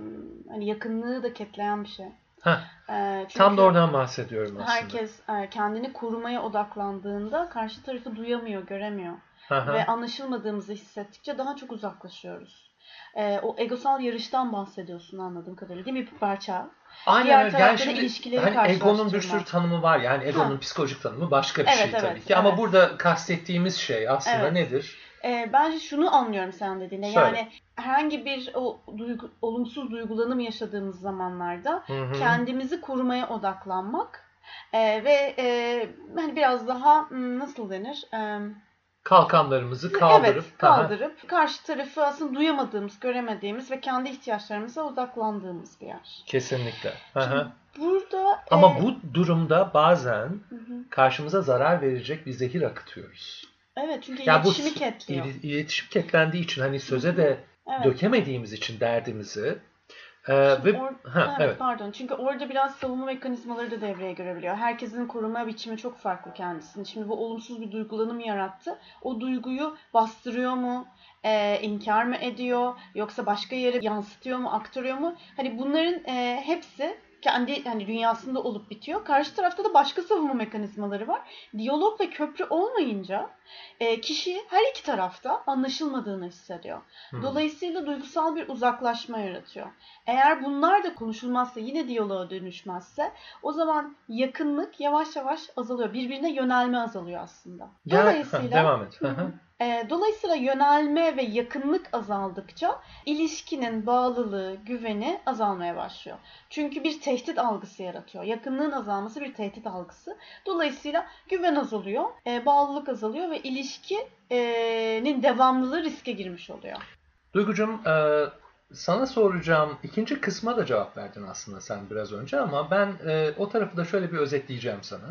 hani yakınlığı da ketleyen bir şey. Heh, E, tam da oradan bahsediyorum aslında. herkes e, kendini korumaya odaklandığında karşı tarafı duyamıyor, göremiyor. Hı. Ve anlaşılmadığımızı hissettikçe daha çok uzaklaşıyoruz. E, o egosal yarıştan bahsediyorsun anladığım kadarıyla değil mi bir parça? Aynen Diğer tarafta Yani şimdi ilişkileri hani egonun bir sürü tanımı var. Yani egonun Ha. psikolojik tanımı başka bir Evet, şey evet, tabii ki. Ama evet. burada kastettiğimiz şey aslında Evet. nedir? E, bence şunu anlıyorum sen dediğinde. Söyle. Yani herhangi bir o duygu, olumsuz duygulanım yaşadığımız zamanlarda Hı hı. kendimizi korumaya odaklanmak e, ve e, hani biraz daha hmm, nasıl denir? E, Kalkanlarımızı kaldırıp evet, kaldırıp karşı tarafı aslında duyamadığımız, göremediğimiz ve kendi ihtiyaçlarımıza odaklandığımız bir yer. kesinlikle. Hı. Burada Ama e, bu durumda bazen hı hı. karşımıza zarar verecek bir zehir akıtıyoruz. evet çünkü Ya bu iletişimi ketliyor. İli- iletişim ketlendiği için hani söze de Evet. dökemediğimiz için derdimizi e, Şimdi ve or- ha, evet, evet. pardon. Çünkü orada biraz savunma mekanizmaları da devreye girebiliyor. Herkesin koruma biçimi çok farklı kendisini. Şimdi bu olumsuz bir duygulanım yarattı. O duyguyu bastırıyor mu? e, inkar mı ediyor? Yoksa başka yere yansıtıyor mu? Aktarıyor mu? Hani bunların e, hepsi kendi hani dünyasında olup bitiyor. Karşı tarafta da başka savunma mekanizmaları var. Diyalog ve köprü olmayınca e, kişi her iki tarafta anlaşılmadığını hissediyor. Hmm. Dolayısıyla duygusal bir uzaklaşma yaratıyor. Eğer bunlar da konuşulmazsa yine diyaloğa dönüşmezse o zaman yakınlık yavaş yavaş azalıyor. Birbirine yönelme azalıyor aslında. Ya- Dolayısıyla devam et. Hı hı. E, dolayısıyla yönelme ve yakınlık azaldıkça ilişkinin bağlılığı, güveni azalmaya başlıyor. Çünkü bir tehdit algısı yaratıyor. Yakınlığın azalması bir tehdit algısı. Dolayısıyla güven azalıyor, e, bağlılık azalıyor ve ilişkinin devamlılığı riske girmiş oluyor. Duygucuğum, e, sana soracağım ikinci kısma da cevap verdin aslında sen biraz önce ama ben e, o tarafı da şöyle bir özetleyeceğim sana.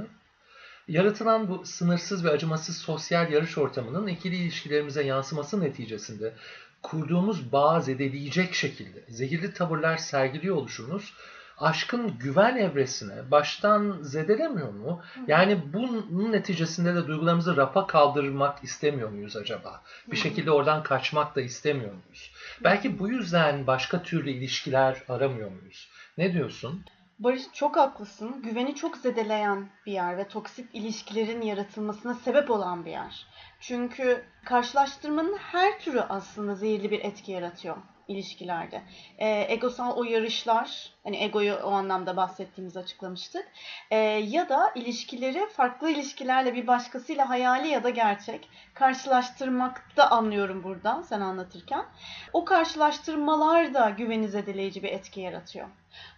Yaratılan bu sınırsız ve acımasız sosyal yarış ortamının ikili ilişkilerimize yansıması neticesinde kurduğumuz bağı zedeleyecek şekilde zehirli tavırlar sergiliyor oluşumuz aşkın güven evresine baştan zedelemiyor mu? Yani bunun neticesinde de duygularımızı rafa kaldırmak istemiyor muyuz acaba? Bir şekilde oradan kaçmak da istemiyor muyuz? Belki bu yüzden başka türlü ilişkiler aramıyor muyuz? Ne diyorsun? Barış çok haklısın. Güveni çok zedeleyen bir yer ve toksik ilişkilerin yaratılmasına sebep olan bir yer. Çünkü karşılaştırmanın her türü aslında zehirli bir etki yaratıyor ilişkilerde. Ee, egosal o yarışlar, hani egoyu o anlamda bahsettiğimizi açıklamıştık. Ee, ya da ilişkileri farklı ilişkilerle bir başkasıyla hayali ya da gerçek karşılaştırmakta anlıyorum buradan sen anlatırken. O karşılaştırmalar da güveni zedeleyici bir etki yaratıyor.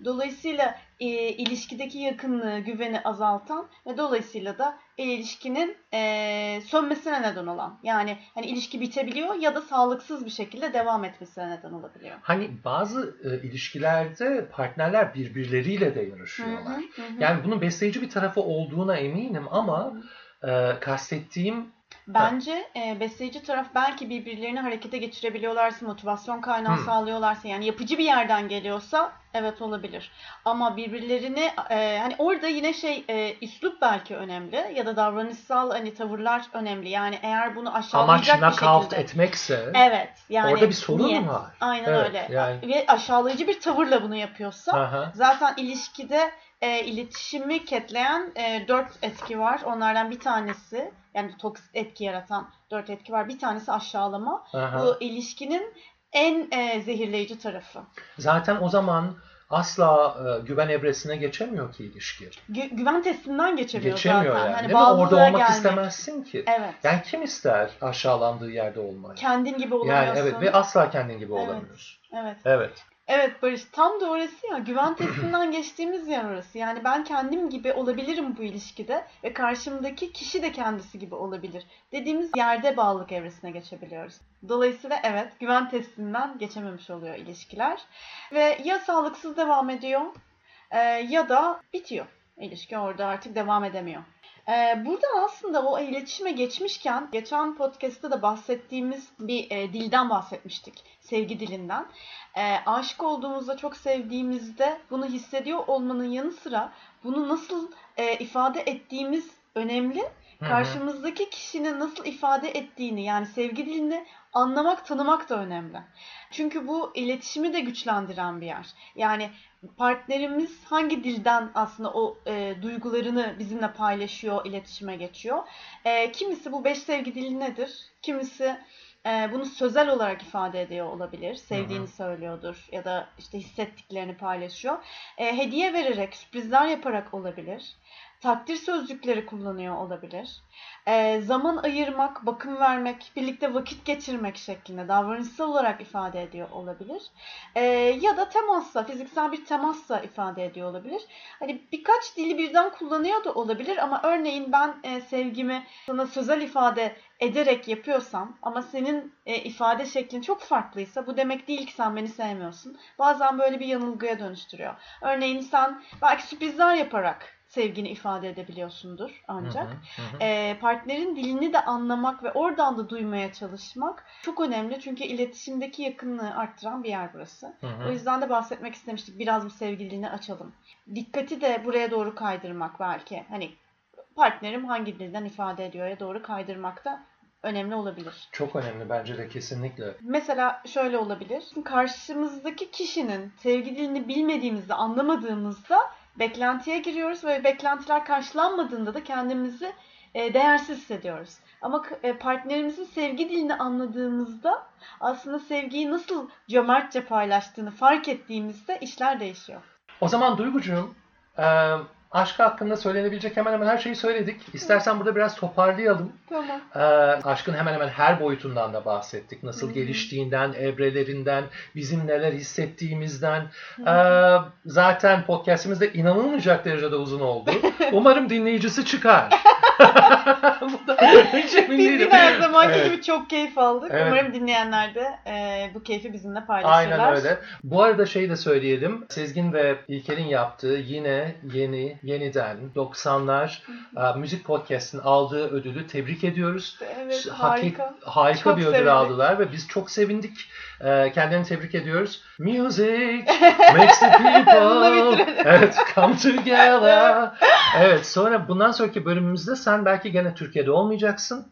Dolayısıyla e, ilişkideki yakınlığı, güveni azaltan ve dolayısıyla da ilişkinin e, sönmesine neden olan. Yani hani ilişki bitebiliyor ya da sağlıksız bir şekilde devam etmesine neden olabiliyor. Hani bazı e, ilişkilerde partnerler birbirleriyle de yarışıyorlar. Hı hı, hı. Yani bunun besleyici bir tarafı olduğuna eminim ama e, kastettiğim Bence e, besleyici taraf belki birbirlerini harekete geçirebiliyorlarsa, motivasyon kaynağı Hmm. sağlıyorlarsa yani yapıcı bir yerden geliyorsa evet olabilir. Ama birbirlerini e, hani orada yine şey e, üslup belki önemli ya da davranışsal hani tavırlar önemli. Yani eğer bunu amaç aşağılayacak bir knockout şekilde. etmekse Evet yani orada bir sorun niyet. var? Aynen Evet, öyle. yani- Ve aşağılayıcı bir tavırla bunu yapıyorsa Aha. Zaten ilişkide e, iletişimi ketleyen e, dört etki var. Onlardan bir tanesi yani toks etki yaratan dört etki var. Bir tanesi aşağılama. Aha. Bu ilişkinin en e, zehirleyici tarafı. Zaten o zaman asla e, güven evresine geçemiyor ki ilişki. Gü- güven testinden geçemiyor, Geçemiyor zaten. yani. Hani değil mi? Orada olmak gelmek. istemezsin ki. Evet. Yani kim ister aşağılandığı yerde olmayı? Kendin gibi Yani olamıyorsun. evet ve asla kendin gibi Evet. olamıyorsun. Evet. Evet. Evet Barış tam da orası ya güven testinden geçtiğimiz yer orası. Yani ben kendim gibi olabilirim bu ilişkide ve karşımdaki kişi de kendisi gibi olabilir dediğimiz yerde bağlılık evresine geçebiliyoruz. Dolayısıyla evet güven testinden geçememiş oluyor ilişkiler ve ya sağlıksız devam ediyor e, ya da bitiyor. İlişki orada artık devam edemiyor. E, buradan aslında o iletişime geçmişken geçen podcast'ta da bahsettiğimiz bir e, dilden bahsetmiştik. Sevgi dilinden e, aşık olduğumuzda, çok sevdiğimizde bunu hissediyor olmanın yanı sıra bunu nasıl e, ifade ettiğimiz önemli. Karşımızdaki kişinin nasıl ifade ettiğini yani sevgi dilini anlamak, tanımak da önemli. Çünkü bu iletişimi de güçlendiren bir yer. Yani partnerimiz hangi dilden aslında o e, duygularını bizimle paylaşıyor, iletişime geçiyor. E, kimisi bu beş sevgi dili nedir? Kimisi e, bunu sözel olarak ifade ediyor olabilir. Sevdiğini söylüyordur ya da işte hissettiklerini paylaşıyor. E, hediye vererek, sürprizler yaparak olabilir. Takdir sözcükleri kullanıyor olabilir. E, zaman ayırmak, bakım vermek, birlikte vakit geçirmek şeklinde davranışsal olarak ifade ediyor olabilir. E, ya da temasla, fiziksel bir temasla ifade ediyor olabilir. Hani birkaç dili birden kullanıyor da olabilir ama örneğin ben e, sevgimi sana sözel ifade ederek yapıyorsam ama senin e, ifade şeklin çok farklıysa bu demek değil ki sen beni sevmiyorsun. Bazen böyle bir yanılgıya dönüştürüyor. Örneğin sen belki sürprizler yaparak sevgini ifade edebiliyorsundur ancak. Hı hı, hı. E, partnerin dilini de anlamak ve oradan da duymaya çalışmak çok önemli. Çünkü iletişimdeki yakınlığı arttıran bir yer burası. Hı hı. O yüzden de bahsetmek istemiştik. Biraz bu sevgi dilini açalım. Dikkati de buraya doğru kaydırmak belki. Hani partnerim hangi dilden ifade ediyor'ya doğru kaydırmak da önemli olabilir. Çok önemli bence de kesinlikle. Mesela şöyle olabilir. Karşımızdaki kişinin sevgi dilini bilmediğimizde, anlamadığımızda beklentiye giriyoruz ve beklentiler karşılanmadığında da kendimizi e, değersiz hissediyoruz. Ama e, partnerimizin sevgi dilini anladığımızda aslında sevgiyi nasıl cömertçe paylaştığını fark ettiğimizde işler değişiyor. O zaman Duygucuğum, e, aşk hakkında söylenebilecek hemen hemen her şeyi söyledik. İstersen burada biraz toparlayalım. Tamam. E, aşkın hemen hemen her boyutundan da bahsettik. Nasıl Hı hı. geliştiğinden, evrelerinden, bizim neler hissettiğimizden. E, zaten podcastimiz de inanılmayacak derecede uzun oldu. Umarım dinleyicisi çıkar. Bu da hiç emin Biz değilim. her zamanki Evet. gibi çok keyif aldık. Evet. Umarım dinleyenler de e, bu keyfi bizimle paylaşırlar. Aynen öyle. Bu arada şey de söyleyelim. Sezgin ve İlker'in yaptığı yine yeni, yeniden 90'lar e, müzik podcast'in aldığı ödülü tebrik ediyoruz. Evet, Hak et- harika. harika Çok bir ödül sevindik. aldılar ve biz çok sevindik. E, kendilerini tebrik ediyoruz. Music makes the people evet, come together. evet sonra bundan sonraki bölümümüzde sen belki gene Türkiye'de olmayacaksın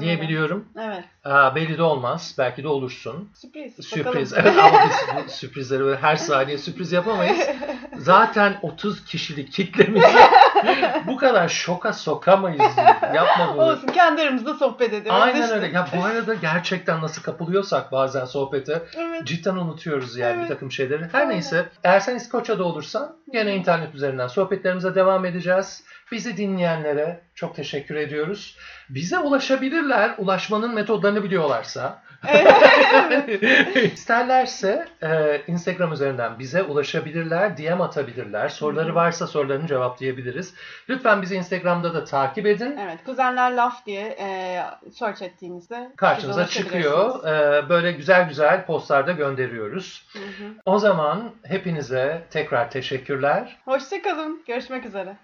diye biliyorum. Evet. E, belli de olmaz. Belki de olursun. Sürpriz. Sürpriz. Bakalım. Evet ama biz sürprizleri böyle her saniye sürpriz yapamayız. Zaten 30 kişilik kitlemizi bu kadar şoka sokamayız. Yapma bunu. Olsun kendi aramızda sohbet ediyoruz. Aynen işte. öyle. Ya bu arada gerçekten nasıl kapılıyorsak bazen sohbete Evet. cidden unutuyoruz yani Evet. bir takım şeyleri. Her Aynen. neyse eğer sen İskoçya'da olursan gene internet üzerinden sohbetlerimize devam edeceğiz. Bizi dinleyenlere çok teşekkür ediyoruz. Bize ulaşabilirler. Ulaşmanın metodlarını biliyorlarsa. İsterlerse e, Instagram üzerinden bize ulaşabilirler, DM atabilirler. Soruları varsa sorularını cevaplayabiliriz. Lütfen bizi Instagram'da da takip edin. Evet, kuzenler laf diye e, search ettiğinizde Karşınıza çıkıyor. E, böyle güzel güzel postlarda gönderiyoruz. Hı hı. O zaman hepinize tekrar teşekkürler. Hoşçakalın. Görüşmek üzere.